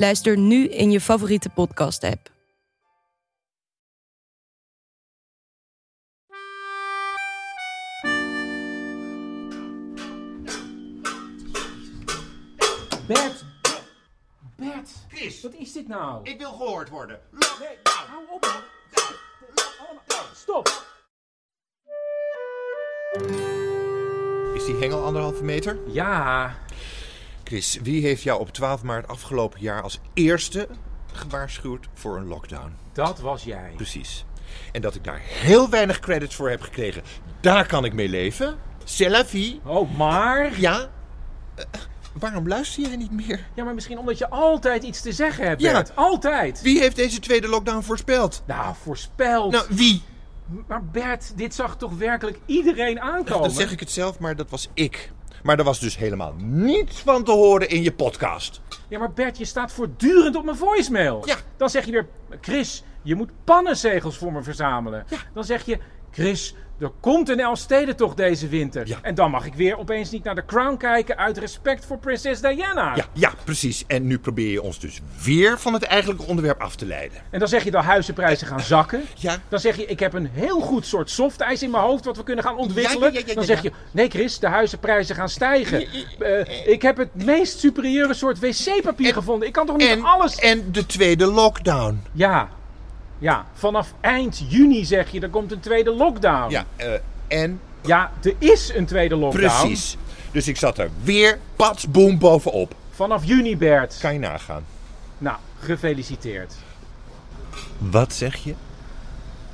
Luister nu in je favoriete podcast-app. Bert! Bert! Chris. Wat is dit nou? Ik wil gehoord worden. Nee, hou op nou, Stop! Is die hengel anderhalve meter? Ja, Chris, wie heeft jou op 12 maart afgelopen jaar als eerste gewaarschuwd voor een lockdown? dat was jij. Precies. En dat ik daar heel weinig credits voor heb gekregen, daar kan ik mee leven. C'est la vie. Oh, maar... Ja? Eh, waarom luister je niet meer? Ja, maar misschien omdat je altijd iets te zeggen hebt, Ja. Bert. Altijd! Wie heeft deze tweede lockdown voorspeld? Nou, voorspeld. Nou, wie? Maar Bert, dit zag toch werkelijk iedereen aankomen? Dan zeg ik het zelf, maar dat was ik. Maar er was dus helemaal niets van te horen in je podcast. Ja, maar Bert, je staat voortdurend op mijn voicemail. Ja. Dan zeg je weer, Chris, je moet pannenzegels voor me verzamelen. Dan zeg je, Chris, er komt een Elfstedentocht deze winter. Ja. En dan mag ik weer opeens niet naar de Crown kijken uit respect voor prinses Diana. Ja, ja, precies. En nu probeer je ons dus weer van het eigenlijke onderwerp af te leiden. En dan zeg je dat huizenprijzen gaan zakken. Ja. Dan zeg je, ik heb een heel goed soort softijs in mijn hoofd wat we kunnen gaan ontwikkelen. Ja, dan zeg je, nee Chris, de huizenprijzen gaan stijgen. Eh, ik heb het meest superieure soort wc-papier gevonden. Ik kan toch niet En, alles... en de tweede lockdown. Ja, ja, vanaf eind juni zeg je, er komt een tweede lockdown. Ja, eh, en Ja, er is een tweede lockdown. precies. Dus ik zat er weer patsboom bovenop. Vanaf juni, Bert. Kan je nagaan. Nou, gefeliciteerd. Wat zeg je?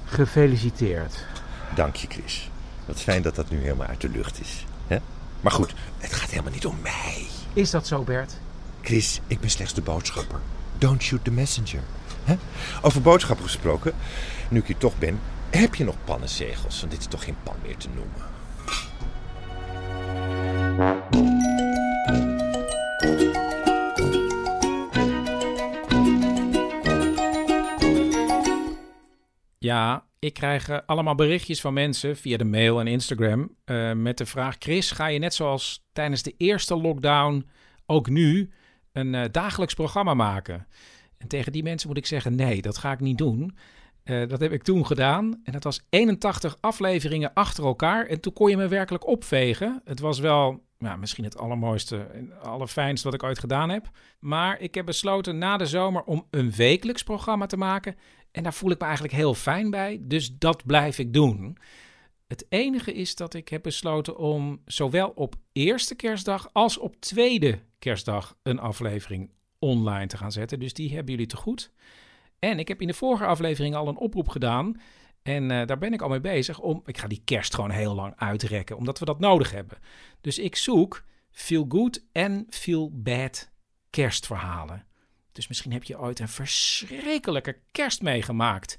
Gefeliciteerd. Dank je, Chris. Wat fijn dat dat nu helemaal uit de lucht is. Hè? Maar goed, het gaat helemaal niet om mij. Is dat zo, Bert? Chris, ik ben slechts de boodschapper. Don't shoot the messenger. Over boodschappen gesproken, nu ik hier toch ben, heb je nog pannenzegels? Want dit is toch geen pan meer te noemen. Ja, ik krijg eh, allemaal berichtjes van mensen via de mail en Instagram eh, met de vraag: Chris, ga je net zoals tijdens de eerste lockdown ook nu een eh, dagelijks programma maken? En tegen die mensen moet ik zeggen: nee, dat ga ik niet doen. Eh, dat heb ik toen gedaan en dat was 81 afleveringen achter elkaar. En toen kon je me werkelijk opvegen. Het was wel ja, misschien het allermooiste en allerfijnste wat ik ooit gedaan heb. Maar ik heb besloten na de zomer om een wekelijks programma te maken. En daar voel ik me eigenlijk heel fijn bij. Dus dat blijf ik doen. Het enige is dat ik heb besloten om zowel op eerste kerstdag als op tweede kerstdag een aflevering online te gaan zetten. Dus die hebben jullie te goed. En ik heb in de vorige aflevering al een oproep gedaan. En eh, daar ben ik al mee bezig om. Ik ga die kerst gewoon heel lang uitrekken, omdat we dat nodig hebben. Dus ik zoek feel good en feel bad kerstverhalen. Dus misschien heb je ooit een verschrikkelijke kerst meegemaakt.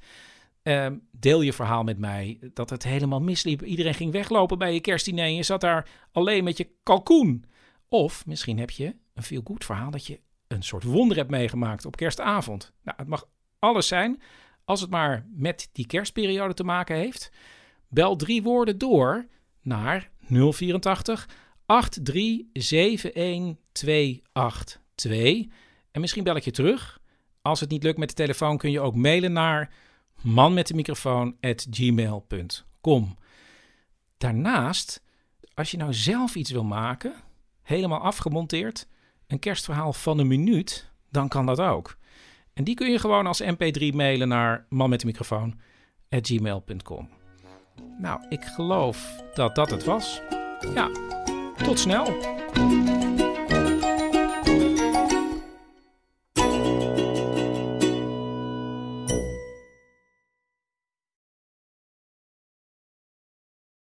Ehm, deel je verhaal met mij dat het helemaal misliep. Iedereen ging weglopen bij je kerstdiner en je zat daar alleen met je kalkoen. Of misschien heb je een feel good verhaal dat je een soort wonder hebt meegemaakt op kerstavond. Nou, het mag alles zijn, als het maar met die kerstperiode te maken heeft. Bel drie woorden door naar 084 8371282. En misschien bel ik je terug. Als het niet lukt met de telefoon kun je ook mailen naar manmetdemicrofoon@gmail.com. Daarnaast, als je nou zelf iets wil maken, helemaal afgemonteerd, een kerstverhaal van een minuut, dan kan dat ook. En die kun je gewoon als mp3 mailen naar manmetdemicrofoon.gmail.com. Nou, ik geloof dat dat het was. Ja, tot snel.